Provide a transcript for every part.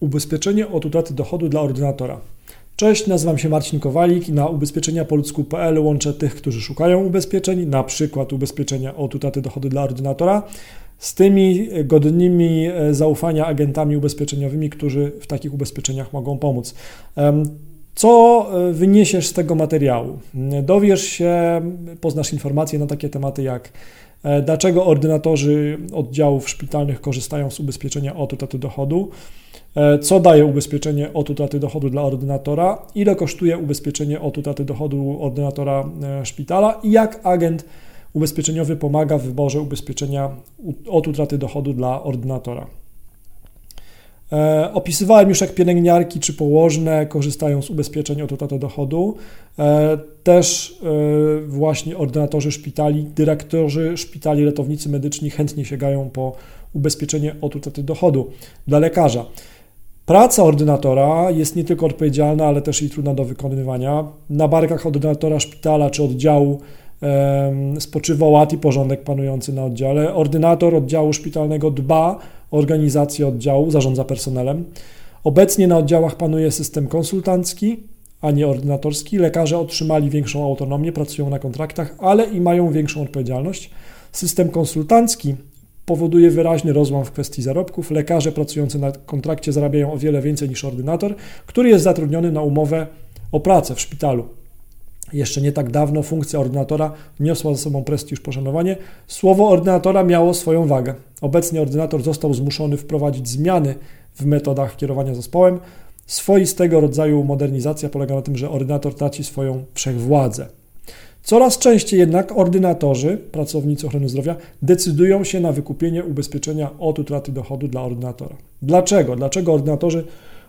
Ubezpieczenie od utraty dochodu dla ordynatora. Cześć, nazywam się Marcin Kowalik i na ubezpieczenia poludzku.pl łączę tych, którzy szukają ubezpieczeń, na przykład ubezpieczenia od utraty dochodu dla ordynatora, z tymi godnymi e, zaufania agentami ubezpieczeniowymi, którzy w takich ubezpieczeniach mogą pomóc. Co e, wyniesiesz z tego materiału? Dowiesz się, poznasz informacje na takie tematy jak dlaczego ordynatorzy oddziałów szpitalnych korzystają z ubezpieczenia od utraty dochodu, e, co daje ubezpieczenie od utraty dochodu dla ordynatora, ile kosztuje ubezpieczenie od utraty dochodu ordynatora szpitala? I jak agent ubezpieczeniowy pomaga w wyborze ubezpieczenia od utraty dochodu dla ordynatora. E, opisywałem już, jak pielęgniarki czy położne korzystają z ubezpieczeń od utraty dochodu. E, też e, właśnie ordynatorzy szpitali, dyrektorzy szpitali, ratownicy medyczni chętnie sięgają po ubezpieczenie od utraty dochodu dla lekarza. Praca ordynatora jest nie tylko odpowiedzialna, ale też i trudna do wykonywania. Na barkach ordynatora szpitala czy oddziału spoczywa ład i porządek panujący na oddziale. Ordynator oddziału szpitalnego dba o organizację oddziału, zarządza personelem. Obecnie na oddziałach panuje system konsultancki, a nie ordynatorski. Lekarze otrzymali większą autonomię, pracują na kontraktach, ale i mają większą odpowiedzialność. System konsultancki powoduje wyraźny rozłam w kwestii zarobków. Lekarze pracujący na kontrakcie zarabiają o wiele więcej niż ordynator, który jest zatrudniony na umowę o pracę w szpitalu. Jeszcze nie tak dawno funkcja ordynatora niosła ze sobą prestiż, poszanowanie. Słowo ordynatora miało swoją wagę. Obecnie ordynator został zmuszony wprowadzić zmiany w metodach kierowania zespołem. Swoistego rodzaju modernizacja polega na tym, że ordynator traci swoją wszechwładzę. Coraz częściej jednak ordynatorzy, pracownicy ochrony zdrowia, decydują się na wykupienie ubezpieczenia od utraty dochodu dla ordynatora. Dlaczego? Dlaczego ordynatorzy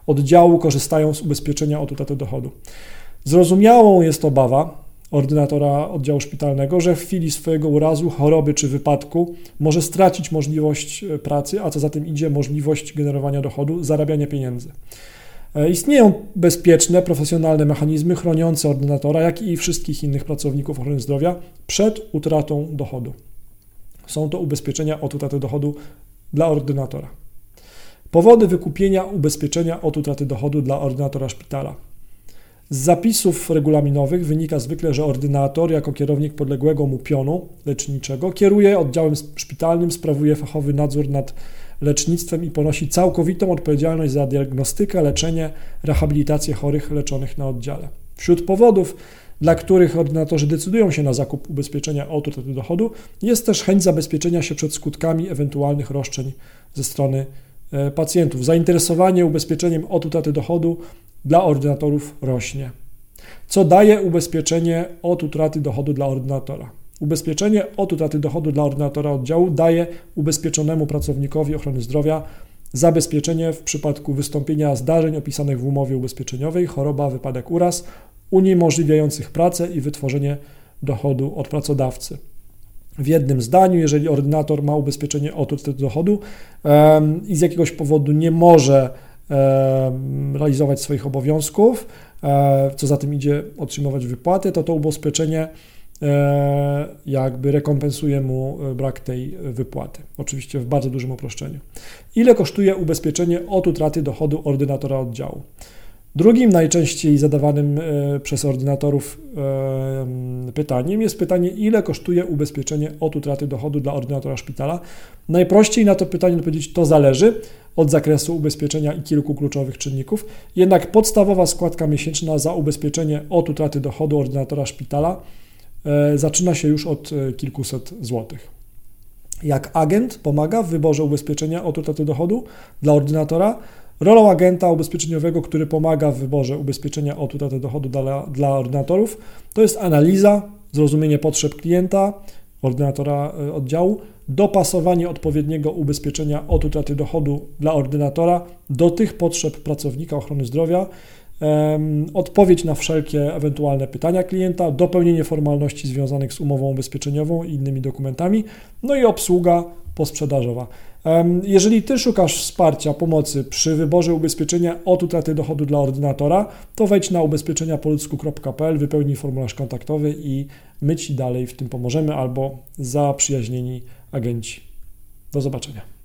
oddziału korzystają z ubezpieczenia od utraty dochodu? Zrozumiałą jest obawa ordynatora oddziału szpitalnego, że w chwili swojego urazu, choroby czy wypadku może stracić możliwość e, pracy, a co za tym idzie możliwość generowania dochodu, zarabiania pieniędzy. E, istnieją bezpieczne, profesjonalne mechanizmy chroniące ordynatora, jak i wszystkich innych pracowników ochrony zdrowia przed utratą dochodu. Są to ubezpieczenia od utraty dochodu dla ordynatora. Powody wykupienia ubezpieczenia od utraty dochodu dla ordynatora szpitala. Z zapisów regulaminowych wynika zwykle, że ordynator jako kierownik podległego mu pionu leczniczego kieruje oddziałem szpitalnym, sprawuje fachowy nadzór nad lecznictwem i ponosi całkowitą odpowiedzialność za diagnostykę, leczenie, rehabilitację chorych leczonych na oddziale. Wśród powodów, dla których ordynatorzy decydują się na zakup ubezpieczenia od utraty dochodu, jest też chęć zabezpieczenia się przed skutkami ewentualnych roszczeń ze strony e, pacjentów. Zainteresowanie ubezpieczeniem od utraty dochodu dla ordynatorów rośnie, co daje ubezpieczenie od utraty dochodu dla ordynatora. Ubezpieczenie od utraty dochodu dla ordynatora oddziału daje ubezpieczonemu pracownikowi ochrony zdrowia zabezpieczenie w przypadku wystąpienia zdarzeń opisanych w umowie ubezpieczeniowej, choroba, wypadek, uraz, uniemożliwiających pracę i wytworzenie dochodu od pracodawcy. W jednym zdaniu, jeżeli ordynator ma ubezpieczenie od utraty dochodu i z jakiegoś powodu nie może realizować swoich obowiązków, e, co za tym idzie otrzymywać wypłaty, to to ubezpieczenie e, jakby rekompensuje mu e, brak tej wypłaty. Oczywiście w bardzo dużym uproszczeniu. Ile kosztuje ubezpieczenie od utraty dochodu ordynatora oddziału? Drugim najczęściej zadawanym przez ordynatorów pytaniem jest pytanie, ile kosztuje ubezpieczenie od utraty dochodu dla ordynatora szpitala. Najprościej na to pytanie odpowiedzieć to zależy, od zakresu ubezpieczenia i kilku kluczowych czynników. Jednak podstawowa składka miesięczna za ubezpieczenie od utraty dochodu ordynatora szpitala e, zaczyna się już od e, kilkuset złotych. Jak agent pomaga w wyborze ubezpieczenia od utraty dochodu dla ordynatora, rolą agenta ubezpieczeniowego, który pomaga w wyborze ubezpieczenia od utraty dochodu dla, dla ordynatorów, to jest analiza, zrozumienie potrzeb klienta, ordynatora e, oddziału, dopasowanie odpowiedniego ubezpieczenia od utraty dochodu dla ordynatora do tych potrzeb pracownika ochrony zdrowia, odpowiedź na wszelkie ewentualne pytania klienta, dopełnienie formalności związanych z umową ubezpieczeniową i innymi dokumentami, no i obsługa posprzedażowa. Jeżeli Ty szukasz wsparcia, pomocy przy wyborze ubezpieczenia od utraty dochodu dla ordynatora, to wejdź na ubezpieczeniapoludzku.pl, wypełnij formularz kontaktowy i my Ci dalej w tym pomożemy albo zaprzyjaźnieni agenci. Do zobaczenia.